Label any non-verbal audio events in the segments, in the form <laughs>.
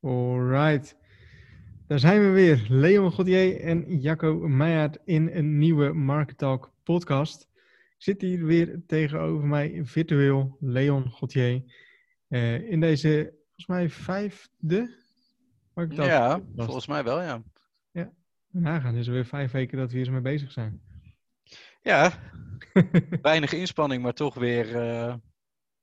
Alright. Daar zijn we weer. Leon Godier en Jacco Meijer in een nieuwe Market Talk podcast. Ik zit hier weer tegenover mij virtueel, Leon Godier. Uh, in deze, volgens mij, vijfde Market Talk Ja, podcast. volgens mij wel, ja. Ja, nagaan is er weer vijf weken dat we hier mee bezig zijn. Ja, <laughs> weinig inspanning, maar toch weer uh,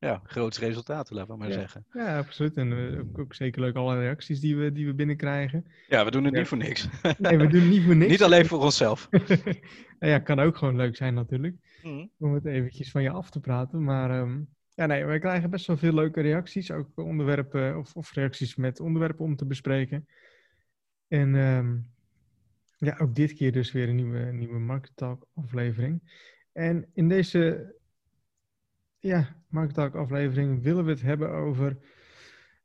ja, groots resultaten, laten we maar zeggen. Ja, absoluut. En uh, ook, zeker leuk alle reacties die we, die we binnenkrijgen. Ja, we doen het niet voor niks. <laughs> nee, we doen het niet voor niks. niet alleen voor onszelf. <laughs> nou ja, kan ook gewoon leuk zijn natuurlijk. Mm. Om het eventjes van je af te praten. Maar um, ja, nee, wij krijgen best wel veel leuke reacties. Ook onderwerpen of, of reacties met onderwerpen om te bespreken. En um, ja, ook dit keer dus weer een nieuwe, nieuwe Market Talk aflevering. En in deze ja, Market Talk aflevering willen we het hebben over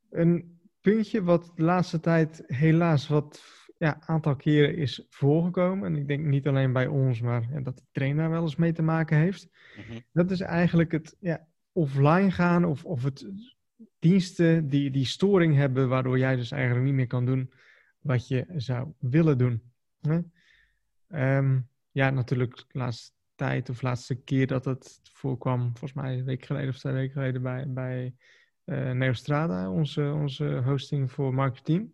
een puntje wat de laatste tijd helaas wat ja, aantal keren is voorgekomen. En ik denk niet alleen bij ons, maar ja, dat de trainer wel eens mee te maken heeft. Mhm. Dat is eigenlijk het ja, offline gaan of, of het diensten die, die storing hebben, waardoor jij dus eigenlijk niet meer kan doen wat je zou willen doen. Um, ja, natuurlijk de laatste tijd of laatste keer dat het voorkwam, volgens mij een week geleden of twee weken geleden bij, bij uh, Neostrada, onze, onze hosting voor marketing.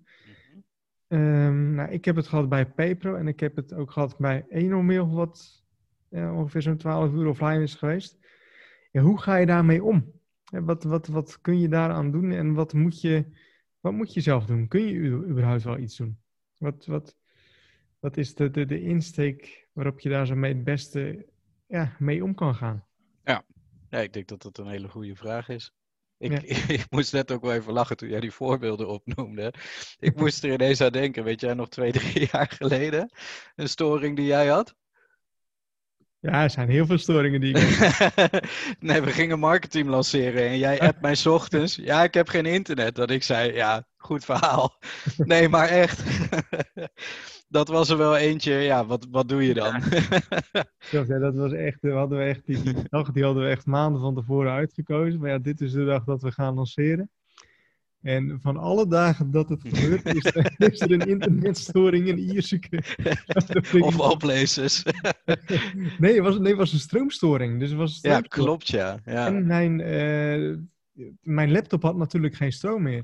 Um, nou, ik heb het gehad bij Paypro en ik heb het ook gehad bij Enomil, wat ja, ongeveer zo'n 12 uur offline is geweest. Ja, hoe ga je daarmee om? Wat, wat, wat kun je daaraan doen en wat moet je, wat moet je zelf doen? Kun je überhaupt wel iets doen? Wat, wat, wat is de, de, de insteek waarop je daar zo mee het beste ja, mee om kan gaan? Ja. ja, ik denk dat dat een hele goede vraag is. Ik, <laughs> ik, moest net ook wel even lachen toen jij die voorbeelden opnoemde. Ik moest er ineens aan denken, weet jij nog twee, <laughs> drie jaar geleden? Een storing die jij had? Ja, er zijn heel veel storingen die ik <laughs> Nee, we gingen marketing lanceren en jij appt mij s ochtends. Ja, ik heb geen internet. Dat ik zei, ja, goed verhaal. Nee, maar echt. <laughs> dat was er wel eentje. Ja, wat, wat doe je dan? ja, <laughs> dat was echt, we hadden we echt die, die dag die hadden we echt maanden van tevoren uitgekozen. Maar ja, dit is de dag dat we gaan lanceren. En van alle dagen dat het gebeurt, is er, <laughs> is er een internetstoring in Ierseke. of all places. nee, het was, nee, het was een stroomstoring. Dus het was ja, klopt ja. ja. En mijn, uh, mijn laptop had natuurlijk geen stroom meer.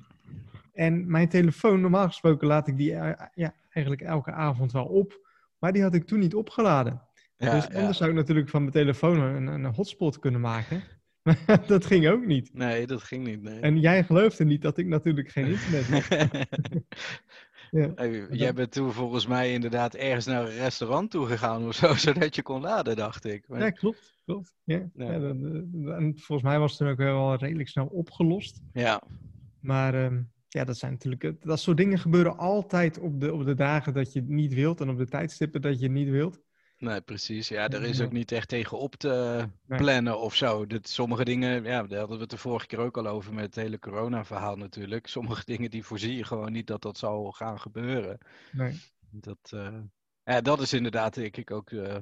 En mijn telefoon, normaal gesproken laat ik die uh, ja, eigenlijk elke avond wel op. Maar die had ik toen niet opgeladen. Ja, dus anders zou ik natuurlijk van mijn telefoon een, een hotspot kunnen maken. Maar <laughs> dat ging ook niet. Nee, dat ging niet. Nee. En jij geloofde niet dat ik natuurlijk geen internet had. <laughs> ja. jij bent toen volgens mij inderdaad ergens naar een restaurant toe gegaan of zo, <laughs> zodat je kon laden, dacht ik. Maar... Ja, klopt. klopt. Ja. ja. en volgens mij was het toen ook wel redelijk snel opgelost. Ja. Maar ehm, ja, dat zijn natuurlijk. Dat soort dingen gebeuren altijd op de, op de dagen dat je het niet wilt en op de tijdstippen dat je het niet wilt. Nee, precies. Ja, er is ook niet echt tegen op te plannen of zo. Dat, sommige dingen, ja, daar hadden we het de vorige keer ook al over met het hele corona-verhaal natuurlijk. Sommige <laughs> dingen die voorzie je gewoon niet dat dat zal gaan gebeuren. Nee. Dat, uh, ja, dat is inderdaad, denk ik, ook uh,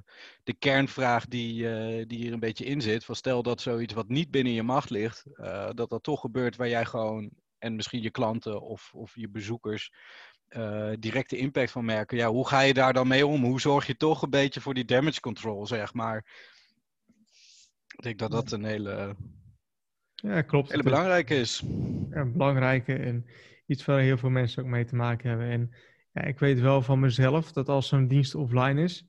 de kernvraag die, uh, die hier een beetje in zit. Van stel dat zoiets wat niet binnen je macht ligt, dat dat toch gebeurt waar jij gewoon, en misschien je klanten of, of je bezoekers, uh, directe impact van merken. Ja, hoe ga je daar dan mee om? Hoe zorg je toch een beetje voor die damage control, zeg maar? Ik denk dat dat een hele, ja, klopt. hele belangrijke is. Ja, belangrijke en iets waar heel veel mensen ook mee te maken hebben. En ja, ik weet wel van mezelf dat als zo'n dienst offline is,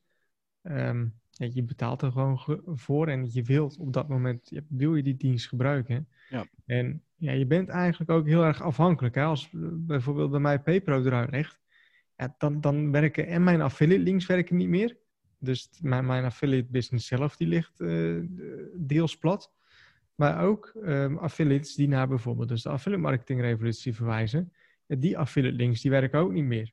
um, ja, je betaalt er gewoon voor en je wilt op dat moment, wil je die dienst gebruiken. Ja. En ja, je bent eigenlijk ook heel erg afhankelijk. Hè? Als bijvoorbeeld bij mij PayPro eruit ligt, ja, dan, dan werken en mijn affiliate links werken niet meer. Dus mijn, mijn affiliate business zelf die ligt uh, deels plat. Maar ook um, affiliates die naar bijvoorbeeld dus de affiliate marketing revolutie verwijzen. Die affiliate links die werken ook niet meer.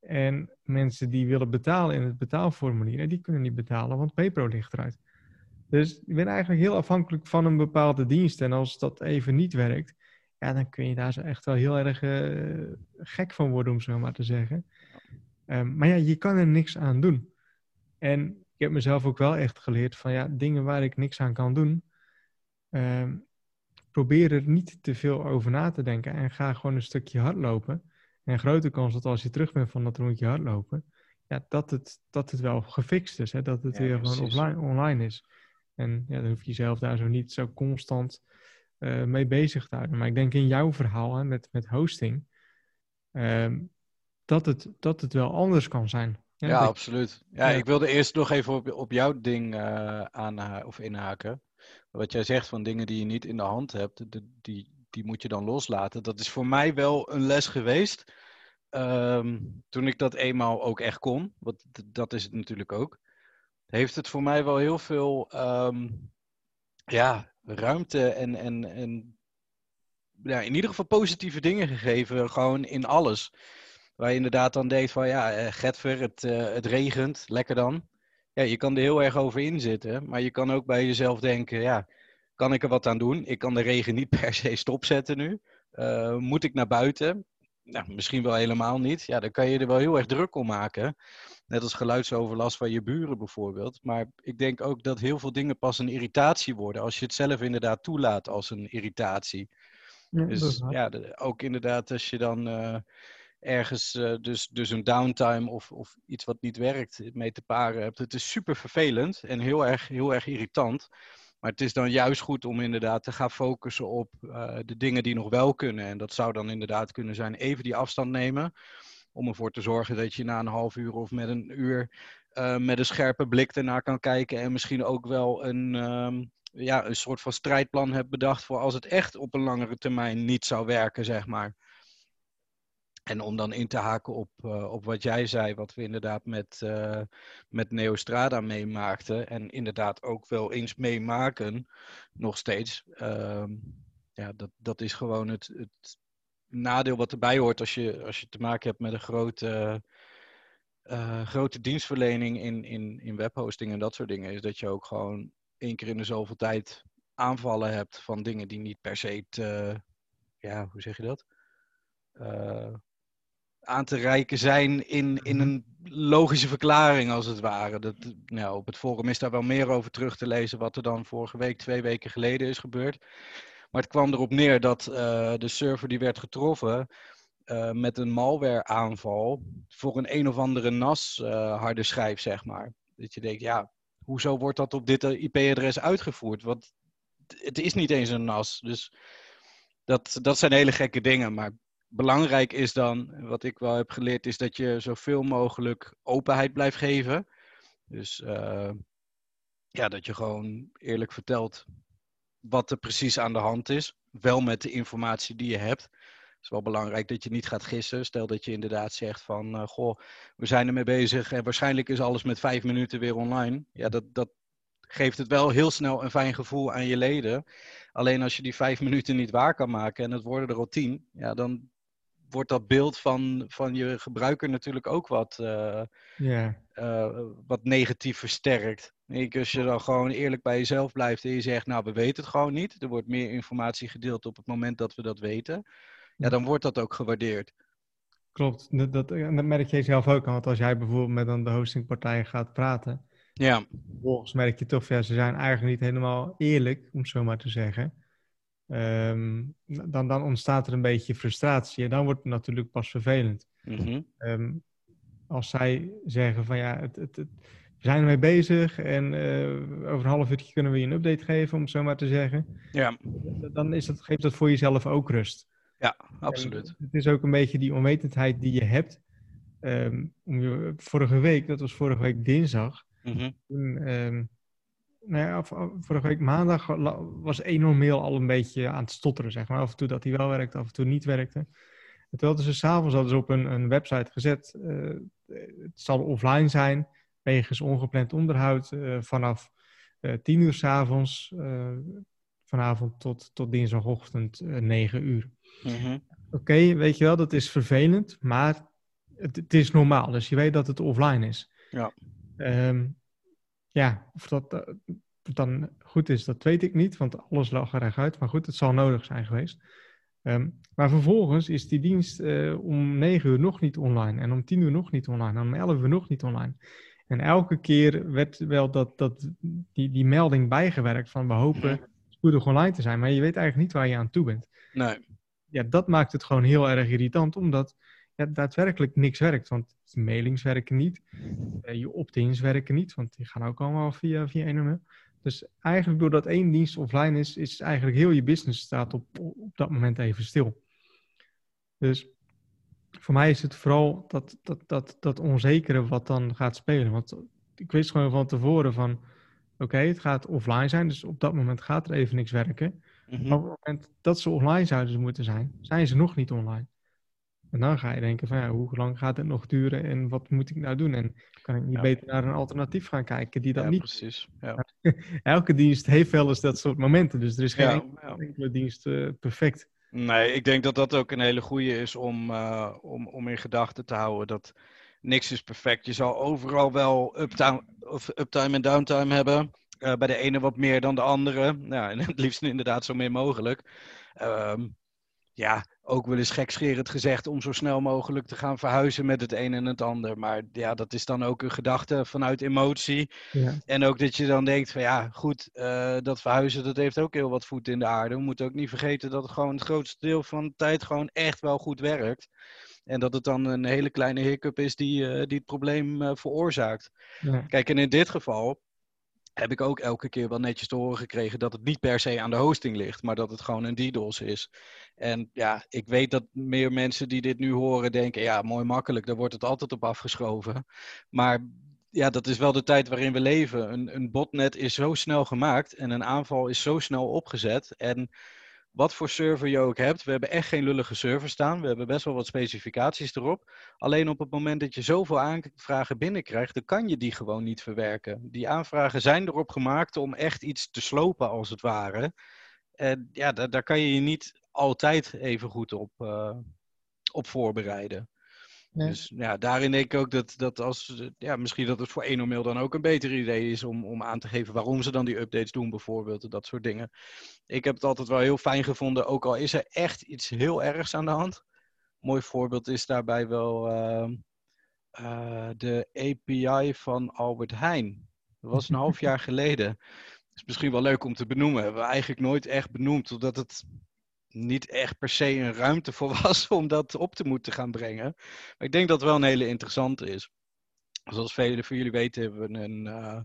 En mensen die willen betalen in het betaalformulier, die kunnen niet betalen, want PayPro ligt eruit. Dus je bent eigenlijk heel afhankelijk van een bepaalde dienst. En als dat even niet werkt, ja, dan kun je daar zo echt wel heel erg uh, gek van worden, om zo maar te zeggen. Um, maar ja, je kan er niks aan doen. En ik heb mezelf ook wel echt geleerd van ja, dingen waar ik niks aan kan doen. Um, probeer er niet te veel over na te denken en ga gewoon een stukje hardlopen. En grote kans dat als je terug bent van dat rondje hardlopen, ja, dat, het, dat het wel gefixt is. Hè? Dat het weer gewoon offline, online is. En ja, dan hoef je jezelf daar zo niet zo constant uh, mee bezig te houden. Maar ik denk in jouw verhaal hè, met, met hosting, uh, dat, het, dat het wel anders kan zijn. Ja, absoluut. Ja, ik wilde eerst nog even op, op jouw ding uh, aan of inhaken. Wat jij zegt van dingen die je niet in de hand hebt, de, die, die moet je dan loslaten. Dat is voor mij wel een les geweest. Um, toen ik dat eenmaal ook echt kon, want dat is het natuurlijk ook, heeft het voor mij wel heel veel um, ja, ruimte en, en, en ja, in ieder geval positieve dingen gegeven, gewoon in alles. Waar je inderdaad dan denkt van ja, eh, het, uh, het regent, lekker dan. Ja, je kan er heel erg over inzitten, maar je kan ook bij jezelf denken, ja, kan ik er wat aan doen? Ik kan de regen niet <laughs> per se stopzetten nu. Uh, moet ik naar buiten? Nou, misschien wel helemaal niet. Ja, dan kan je er wel heel erg druk om maken. Net als geluidsoverlast van je buren bijvoorbeeld. Maar ik denk ook dat heel veel dingen pas een irritatie worden als je het zelf inderdaad toelaat als een irritatie. Ja, dus ja, ook inderdaad als je dan uh, ergens uh, dus, dus een downtime of, of iets wat niet werkt mee te paren hebt. Het is super vervelend en heel erg, heel erg irritant. Maar het is dan juist goed om inderdaad te gaan focussen op uh, de dingen die nog wel kunnen. En dat zou dan inderdaad kunnen zijn even die afstand nemen. Om ervoor te zorgen dat je na een half uur of met een uur uh, met een scherpe blik ernaar kan kijken. En misschien ook wel een, um, ja, een soort van strijdplan hebt bedacht voor als het echt op een langere termijn niet zou werken, zeg maar. En om dan in te haken op, uh, op wat jij zei, wat we inderdaad met, uh, met Neostrada meemaakten. En inderdaad ook wel eens meemaken, nog steeds. Uh, ja, dat, dat is gewoon het, het nadeel wat erbij hoort als je, als je te maken hebt met een grote, uh, grote dienstverlening in, in, in webhosting en dat soort dingen. Is dat je ook gewoon één keer in de zoveel tijd aanvallen hebt van dingen die niet per se te, ja, hoe zeg je dat? Uh, aan te reiken zijn in, in mhm. een logische verklaring, als het ware. Dat, nou, op het forum is daar wel meer over terug te lezen, wat er dan vorige week, twee weken geleden is gebeurd. Maar het kwam erop neer dat uh, de server die werd getroffen uh, met een malware-aanval voor een een of andere NAS uh, harde schijf, zeg maar. Dat je denkt, ja, hoezo wordt dat op dit IP-adres uitgevoerd? Want het is niet eens een NAS. Dus dat, dat zijn hele gekke dingen. Maar belangrijk is dan, wat ik wel heb geleerd, is dat je zoveel mogelijk openheid blijft geven. Dus ja, dat je gewoon eerlijk vertelt wat er precies aan de hand is. Wel met de informatie die je hebt. Het is wel belangrijk dat je niet gaat gissen. Stel dat je inderdaad zegt van, uh, goh, we zijn ermee bezig en waarschijnlijk is alles met vijf minuten weer online. Ja, dat, dat geeft het wel heel snel een fijn gevoel aan je leden. Alleen als je die vijf minuten niet waar kan maken en het worden er al tien, ja, dan wordt dat beeld van, van je gebruiker natuurlijk ook wat, uh, yeah. uh, wat negatief versterkt. Ik, als je dan gewoon eerlijk bij jezelf blijft en je zegt, nou we weten het gewoon niet. Er wordt meer informatie gedeeld op het moment dat we dat weten. Ja, dan wordt dat ook gewaardeerd. Klopt, dat, dat, dat merk je zelf ook. Want als jij bijvoorbeeld met een de hostingpartij gaat praten. Ja. Vervolgens merk je toch, ja, ze zijn eigenlijk niet helemaal eerlijk, om het zo maar te zeggen. Um, dan, dan ontstaat er een beetje frustratie en dan wordt het natuurlijk pas vervelend. Mm-hmm. Um, als zij zeggen van ja, het, het, het, we zijn ermee bezig en uh, over een half uurtje kunnen we je een update geven, om het zo maar te zeggen. Ja. Dan is dat, geeft dat voor jezelf ook rust. Ja, absoluut. En het is ook een beetje die onwetendheid die je hebt. Um, vorige week, dat was vorige week dinsdag, mm-hmm. toen nou vorige week maandag was enorm mail al een beetje aan het stotteren, zeg maar. Af en toe dat hij wel werkte, af en toe niet werkte. En hadden ze s'avonds hadden ze op een, een website gezet. Uh, het zal offline zijn, wegens ongepland onderhoud uh, vanaf uh, 10 uur s'avonds, vanavond tot, tot dinsdagochtend 9 uur. Mm-hmm. Oké, okay, weet je wel, dat is vervelend, maar het, het, is normaal. Dus je weet dat het offline is. Ja. Um, ja, of dat uh, dan goed is, dat weet ik niet, want alles lag er uit. Maar goed, het zal nodig zijn geweest. Um, maar vervolgens is die dienst uh, om 9 uur nog niet online. En om 10 uur nog niet online. En om 11 uur nog niet online. En elke keer werd wel dat, dat, die, die melding bijgewerkt van we hopen spoedig online te zijn. Maar je weet eigenlijk niet waar je aan toe bent. Nee. Ja, dat maakt het gewoon heel erg irritant. Omdat ja, daadwerkelijk niks werkt. Want mailings werken niet, uh, je opt-ins werken niet, want die gaan ook allemaal via, via mail. Dus eigenlijk doordat één dienst offline is, is eigenlijk heel je business staat op, op dat moment even stil. Dus voor mij is het vooral dat, dat, dat, dat onzekere wat dan gaat spelen. Want ik wist gewoon van tevoren van, oké, het gaat offline zijn, dus op dat moment gaat er even niks werken. Mhm. Maar op het moment dat ze online zouden moeten zijn, zijn ze nog niet online. En dan ga je denken van ja, hoe lang gaat het nog duren en wat moet ik nou doen? En kan ik niet beter naar een alternatief gaan kijken die dat ja, niet... precies. Ja. <laughs> Elke dienst heeft wel eens dat soort momenten, dus er is geen enkele dienst uh, perfect. Nee, ik denk dat dat ook een hele goede is om, uh, om, om in gedachten te houden. Dat niks is perfect. Je zal overal wel uptime, of uptime en downtime hebben. Uh, bij de ene wat meer dan de andere. Nou, en het liefst inderdaad zo min mogelijk. Um, ja, ook wel eens gekscherend gezegd om zo snel mogelijk te gaan verhuizen met het een en het ander. Maar ja, dat is dan ook een gedachte vanuit emotie. Ja. En ook dat je dan denkt van ja, goed, uh, dat verhuizen dat heeft ook heel wat voet in de aarde. We moeten ook niet vergeten dat het gewoon het grootste deel van de tijd gewoon echt wel goed werkt. En dat het dan een hele kleine hiccup is die, uh, die het probleem uh, veroorzaakt. Ja. Kijk, en in dit geval heb ik ook elke keer wel netjes te horen gekregen dat het niet per se aan de hosting ligt, maar dat het gewoon een DDoS is. En ja, ik weet dat meer mensen die dit nu horen denken, ja, mooi makkelijk, daar wordt het altijd op afgeschoven. Maar ja, dat is wel de tijd waarin we leven. Een, een botnet is zo snel gemaakt en een aanval is zo snel opgezet. En wat voor server je ook hebt. We hebben echt geen lullige server staan. We hebben best wel wat specificaties erop. Alleen op het moment dat je zoveel aanvragen binnenkrijgt, dan kan je die gewoon niet verwerken. Die aanvragen zijn erop gemaakt om echt iets te slopen, als het ware. En ja, daar, daar kan je je niet altijd even goed op, uh, op voorbereiden. Dus ja, daarin denk ik ook dat, dat als, ja, misschien dat het voor 1 mail dan ook een beter idee is om, om aan te geven waarom ze dan die updates doen bijvoorbeeld, dat soort dingen. Ik heb het altijd wel heel fijn gevonden, ook al is er echt iets heel ergs aan de hand. mooi voorbeeld is daarbij wel uh, uh, de API van Albert Heijn. Dat was een half <laughs> jaar geleden. Dat is misschien wel leuk om te benoemen. Hebben we eigenlijk nooit echt benoemd, totdat het niet echt per se een ruimte voor was om dat op te moeten gaan brengen. Maar ik denk dat het wel een hele interessante is. Zoals velen van jullie weten hebben we een uh,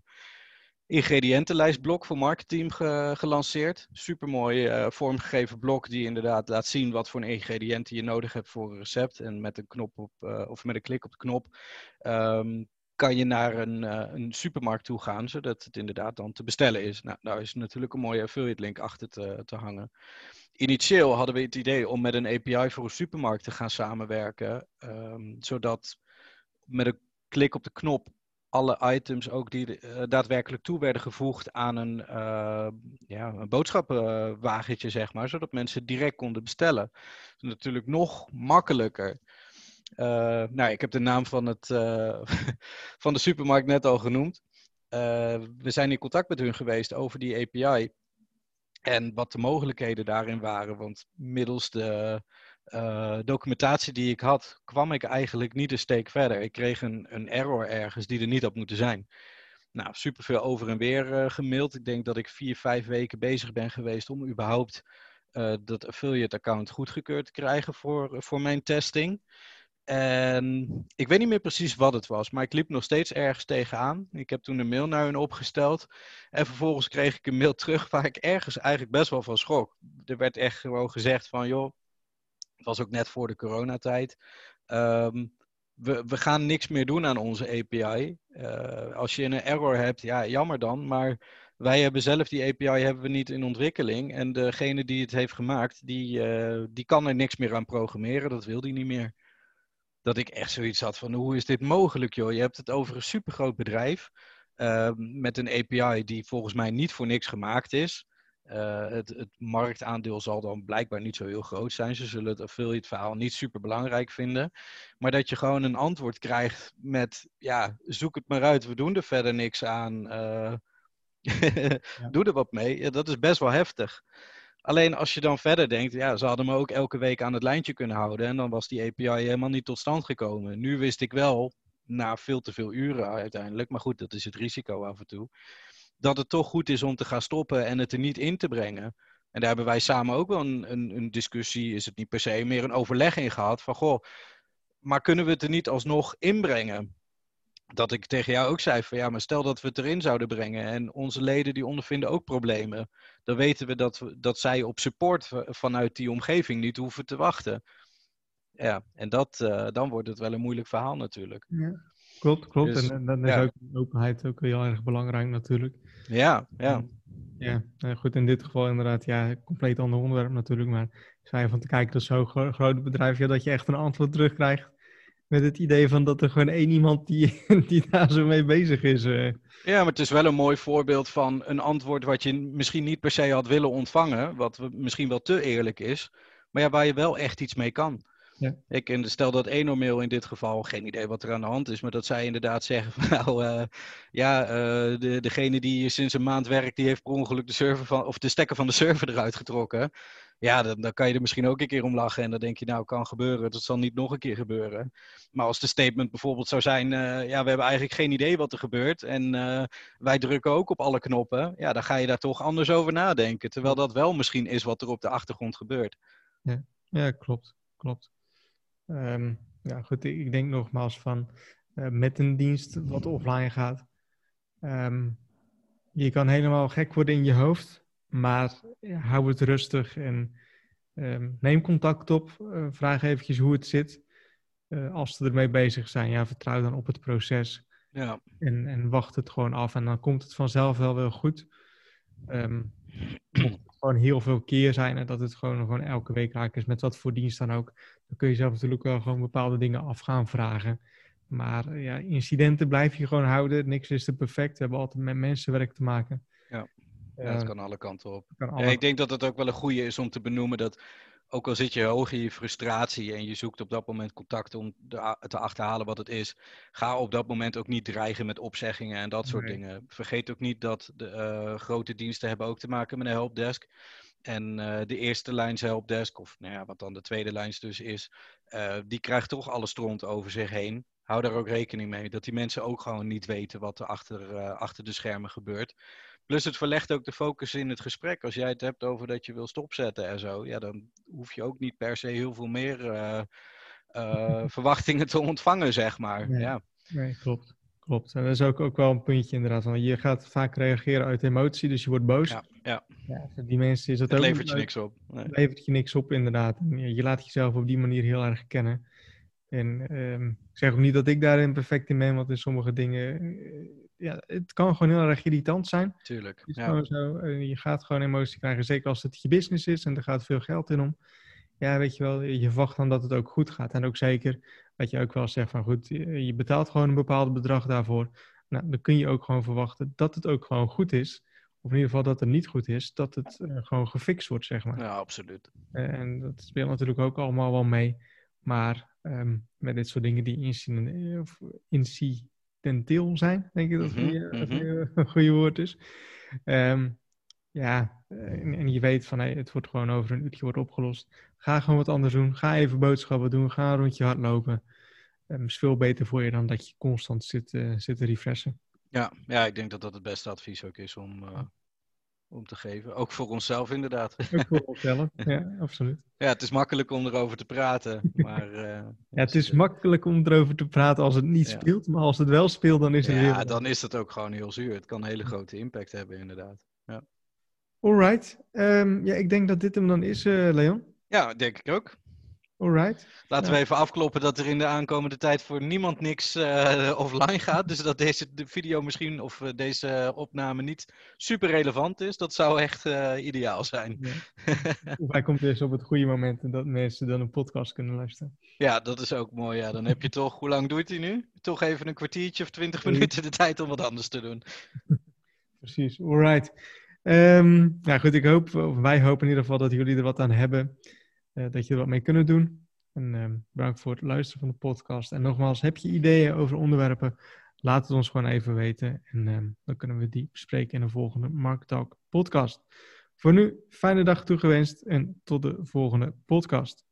ingrediëntenlijstblok voor marketing ge gelanceerd. Supermooi uh, vormgegeven blok die inderdaad laat zien wat voor ingrediënten je nodig hebt voor een recept. En met een knop op, uh, of met een klik op de knop um, kan je naar een, uh, een, supermarkt toe gaan, zodat het inderdaad dan te bestellen is. Nou, daar is natuurlijk een mooie affiliate link achter te, te hangen initieel hadden we het idee om met een API voor een supermarkt te gaan samenwerken. Um, zodat met een klik op de knop alle items ook die uh, daadwerkelijk toe werden gevoegd aan een, uh, ja, een boodschappenwagentje, zeg maar. Zodat mensen direct konden bestellen. Is natuurlijk nog makkelijker. Uh, nou, ik heb de naam van, het, <laughs> van de supermarkt net al genoemd. we zijn in contact met hun geweest over die API. En wat de mogelijkheden daarin waren. Want middels de documentatie die ik had, kwam ik eigenlijk niet een steek verder. Ik kreeg een, een error ergens die er niet had moeten zijn. Nou, superveel over en weer gemaild. Ik denk dat ik vier, vijf weken bezig ben geweest om überhaupt dat affiliate account goedgekeurd te krijgen voor, voor mijn testing. En ik weet niet meer precies wat het was, maar ik liep nog steeds ergens tegenaan. Ik heb toen een mail naar hun opgesteld. En vervolgens kreeg ik een mail <laughs> terug waar ik ergens eigenlijk best wel van schrok. Er werd echt gewoon gezegd van, joh, het was ook net voor de coronatijd. Um, we, we gaan niks meer doen aan onze API. Eh, als je een error hebt, ja, jammer dan. Maar wij hebben zelf die API hebben we niet in ontwikkeling. En degene die het heeft gemaakt, die, uh, die kan er niks meer aan programmeren. Dat wil die niet meer dat ik echt zoiets had van hoe is dit mogelijk joh? Je hebt het over een supergroot bedrijf uh, met een API die volgens mij niet voor niks gemaakt is. Uh, het, het, marktaandeel zal dan blijkbaar niet zo heel groot zijn. Ze zullen het affiliate verhaal niet super belangrijk vinden. Maar dat je gewoon een antwoord krijgt met, ja, zoek het maar uit, we doen er verder niks aan. <laughs> Uh, Doe er wat mee. Ja, dat is best wel heftig. Alleen als je dan verder denkt, ja, ze hadden me ook elke week aan het lijntje kunnen houden. En dan was die API helemaal niet tot stand gekomen. Nu wist ik wel, na veel te veel uren uiteindelijk, maar goed, dat is het risico af en toe. Dat het toch goed is om te gaan stoppen en het er niet in te brengen. En daar hebben wij samen ook wel een, een, een discussie, is het niet per se, meer een overleg in gehad. Van goh, maar kunnen we het er niet alsnog inbrengen? Dat ik tegen jou ook zei van ja, maar stel dat we het erin zouden brengen en onze leden die ondervinden ook problemen. Dan weten we dat, we, dat zij op support vanuit die omgeving niet hoeven te wachten. Ja, en dat, uh, dan wordt het wel een moeilijk verhaal natuurlijk. Ja, klopt, klopt. Dus, en, dan is ook openheid ook heel erg belangrijk natuurlijk. Ja, ja. Ja, goed, in dit geval inderdaad, ja, compleet ander onderwerp natuurlijk. Maar zijn van te kijken dat zo'n gro groot bedrijf, ja, dat je echt een antwoord terugkrijgt. Met het idee van dat er gewoon één iemand die, <laughs> die daar zo mee bezig is. Uh. Ja, maar het is wel een mooi voorbeeld van een antwoord wat je misschien niet per se had willen ontvangen. Wat misschien wel te eerlijk is. Maar ja, waar je wel echt iets mee kan. Ja. Ik, en stel dat Enormail in dit geval, geen idee wat er aan de hand is, maar dat zij inderdaad zeggen van <laughs> nou, uh, ja, uh, de, degene die sinds een maand werkt, die heeft per ongeluk de server van, of de stekker van de server eruit getrokken. Ja, dan, dan kan je er misschien ook een keer om lachen en dan denk je nou, kan gebeuren, dat zal niet nog een keer gebeuren. Maar als de statement bijvoorbeeld zou zijn, uh, ja, we hebben eigenlijk geen idee wat er gebeurt en wij drukken ook op alle knoppen, ja, dan ga je daar toch anders over nadenken. Terwijl dat wel misschien is wat er op de achtergrond gebeurt. Ja, ja klopt, klopt. Um, ja, goed, ik denk nogmaals van uh, met een dienst wat offline gaat. Um, je kan helemaal gek worden in je hoofd, maar ja, hou het rustig en um, neem contact op. Uh, vraag eventjes hoe het zit. Uh, als ze ermee bezig zijn, ja, vertrouw dan op het proces. Ja. En, en wacht het gewoon af en dan komt het vanzelf wel weer goed. Um, gewoon heel veel keer zijn en dat het gewoon, gewoon elke week raak is, met wat voor dienst dan ook, dan kun je zelf natuurlijk wel gewoon bepaalde dingen af gaan vragen. Maar ja, incidenten blijf je gewoon houden. Niks is te perfect. We hebben altijd met mensenwerk te maken. Ja, ja het kan alle kanten op. Ja, ik denk dat het ook wel een goede is om te benoemen dat ook al zit je hoog in je frustratie en je zoekt op dat moment contact om te achterhalen wat het is, ga op dat moment ook niet dreigen met opzeggingen en dat soort dingen. Vergeet ook niet dat de uh, grote diensten hebben ook te maken met een helpdesk. En uh, de eerste lijns helpdesk, of nou ja, wat dan de tweede lijns dus is, uh, die krijgt toch alle stront over zich heen. Hou daar ook rekening mee dat die mensen ook gewoon niet weten wat er achter, achter de schermen gebeurt. Plus het verlegt ook de focus in het gesprek. Als jij het hebt over dat je wil stopzetten en zo, ja, dan hoef je ook niet per se heel veel meer uh, uh, <laughs> verwachtingen te ontvangen, zeg maar. Nee, ja. nee klopt. Klopt. En dat is ook, ook wel een puntje inderdaad. Want je gaat vaak reageren uit emotie, dus je wordt boos. Ja, ja. ja voor die mensen is dat het ook... levert je niks op. Nee. Het levert je niks op, inderdaad. En je laat jezelf op die manier heel erg kennen. En um, ik zeg ook niet dat ik daarin perfect in ben, want in sommige dingen ja, het kan gewoon heel erg irritant zijn. Tuurlijk. Het is ja. zo, eh, je gaat gewoon emotie krijgen, zeker als het je business is en er gaat veel geld in om. Ja, weet je wel, je verwacht dan dat het ook goed gaat. En ook zeker, wat je ook wel zegt van goed, je betaalt gewoon een bepaald bedrag daarvoor. Nou, dan kun je ook gewoon verwachten dat het ook gewoon goed is. Of in ieder geval dat het niet goed is, dat het uh, gewoon gefixt wordt, zeg maar. Ja, absoluut. Uh, en dat speelt natuurlijk ook allemaal wel mee. Maar um, met dit soort dingen die incidenten, incidenteel zijn, denk ik dat mm -hmm. een goede woord is. Um, ja, en, en, je weet van hey, het wordt gewoon over een uurtje wordt opgelost. Ga gewoon wat anders doen. Ga even boodschappen doen. Ga een rondje hardlopen. Um, is veel beter voor je dan dat je constant zit, uh, zit te refreshen. Ja, ja, ik denk dat dat het beste advies ook is om, uh, om te geven. Ook voor onszelf inderdaad. Ook voor <laughs> onszelf, ja, absoluut. Ja, het is makkelijk om erover te praten, maar... Uh, ja, het is makkelijk om erover te praten als het niet ja. speelt, maar als het wel speelt, dan is het Ja, heel... dan is het ook gewoon heel zuur. Het kan een hele grote impact hebben, inderdaad. Ja. Alright. Um, ja, ik denk dat dit hem dan is, uh, Leon. Ja, denk ik ook. Alright. Laten we even afkloppen dat er in de aankomende tijd voor niemand niks uh, <laughs> offline gaat. Dus dat deze de video misschien of uh, deze opname niet super relevant is. Dat zou echt uh, ideaal zijn. Ja. <laughs> hij komt eerst op het goede moment en dat mensen dan een podcast kunnen luisteren. Ja, dat is ook mooi. Ja. Dan heb je toch, hoe lang doet hij nu? Toch even een kwartiertje of twintig minuten de tijd om wat anders te doen. <laughs> Precies, alright. Um, nou goed, ik hoop, of wij hopen in ieder geval dat jullie er wat aan hebben. Uh, dat je er wat mee kunnen doen. En uh, bedankt voor het luisteren van de podcast. En nogmaals, heb je ideeën over onderwerpen? Laat het ons gewoon even weten. En uh, dan kunnen we die bespreken in de volgende Market Talk podcast. Voor nu, fijne dag toegewenst en tot de volgende podcast.